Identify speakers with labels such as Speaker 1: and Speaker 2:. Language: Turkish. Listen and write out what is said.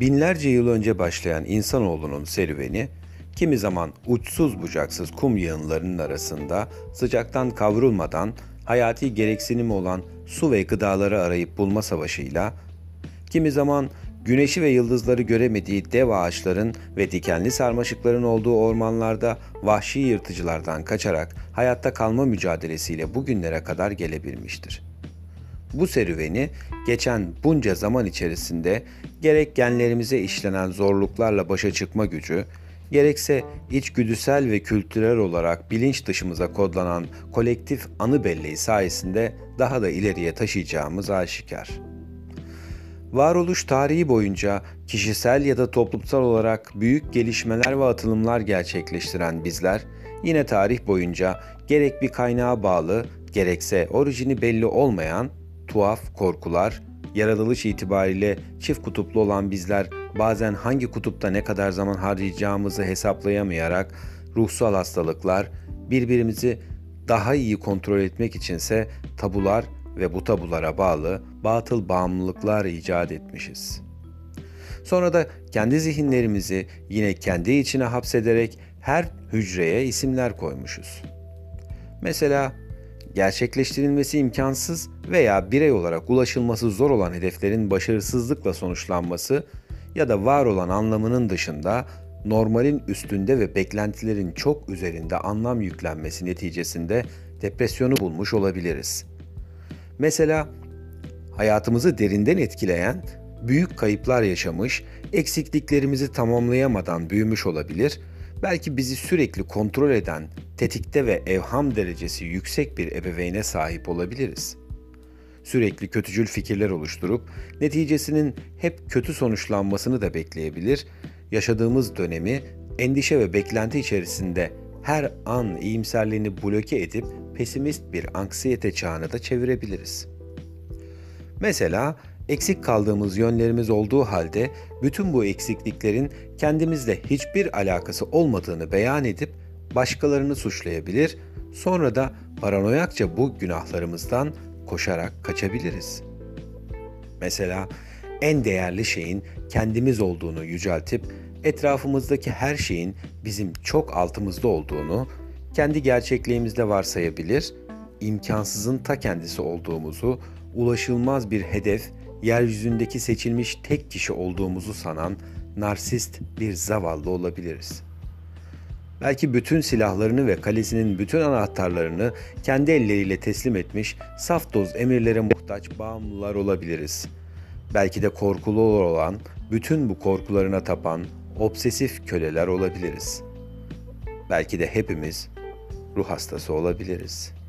Speaker 1: Binlerce yıl önce başlayan insanoğlunun serüveni, kimi zaman uçsuz bucaksız kum yığınlarının arasında sıcaktan kavrulmadan hayati gereksinimi olan su ve gıdaları arayıp bulma savaşıyla, kimi zaman güneşi ve yıldızları göremediği dev ağaçların ve dikenli sarmaşıkların olduğu ormanlarda vahşi yırtıcılardan kaçarak hayatta kalma mücadelesiyle bugünlere kadar gelebilmiştir. Bu serüveni geçen bunca zaman içerisinde gerek genlerimize işlenen zorluklarla başa çıkma gücü, gerekse içgüdüsel ve kültürel olarak bilinç dışımıza kodlanan kolektif anı belleği sayesinde daha da ileriye taşıyacağımız aşikar. Varoluş tarihi boyunca kişisel ya da toplumsal olarak büyük gelişmeler ve atılımlar gerçekleştiren bizler, yine tarih boyunca gerek bir kaynağa bağlı, gerekse orijini belli olmayan tuhaf korkular, yaratılış itibariyle çift kutuplu olan bizler bazen hangi kutupta ne kadar zaman harcayacağımızı hesaplayamayarak ruhsal hastalıklar, birbirimizi daha iyi kontrol etmek içinse tabular ve bu tabulara bağlı batıl bağımlılıklar icat etmişiz. Sonra da kendi zihinlerimizi yine kendi içine hapsederek her hücreye isimler koymuşuz. Mesela gerçekleştirilmesi imkansız veya birey olarak ulaşılması zor olan hedeflerin başarısızlıkla sonuçlanması ya da var olan anlamının dışında normalin üstünde ve beklentilerin çok üzerinde anlam yüklenmesi neticesinde depresyonu bulmuş olabiliriz. Mesela hayatımızı derinden etkileyen büyük kayıplar yaşamış, eksikliklerimizi tamamlayamadan büyümüş olabilir, belki bizi sürekli kontrol eden, tetikte ve evham derecesi yüksek bir ebeveyne sahip olabiliriz. Sürekli kötücül fikirler oluşturup neticesinin hep kötü sonuçlanmasını da bekleyebilir, yaşadığımız dönemi endişe ve beklenti içerisinde her an iyimserliğini bloke edip pesimist bir anksiyete çağına da çevirebiliriz. Mesela eksik kaldığımız yönlerimiz olduğu halde bütün bu eksikliklerin kendimizle hiçbir alakası olmadığını beyan edip başkalarını suçlayabilir, sonra da paranoyakça bu günahlarımızdan koşarak kaçabiliriz. Mesela en değerli şeyin kendimiz olduğunu yüceltip etrafımızdaki her şeyin bizim çok altımızda olduğunu kendi gerçekliğimizde varsayabilir, imkansızın ta kendisi olduğumuzu, ulaşılmaz bir hedef, yeryüzündeki seçilmiş tek kişi olduğumuzu sanan narsist bir zavallı olabiliriz. Belki bütün silahlarını ve kalesinin bütün anahtarlarını kendi elleriyle teslim etmiş saf doz emirlere muhtaç bağımlılar olabiliriz. Belki de korkulu olan, bütün bu korkularına tapan, obsesif köleler olabiliriz. Belki de hepimiz ruh hastası olabiliriz.''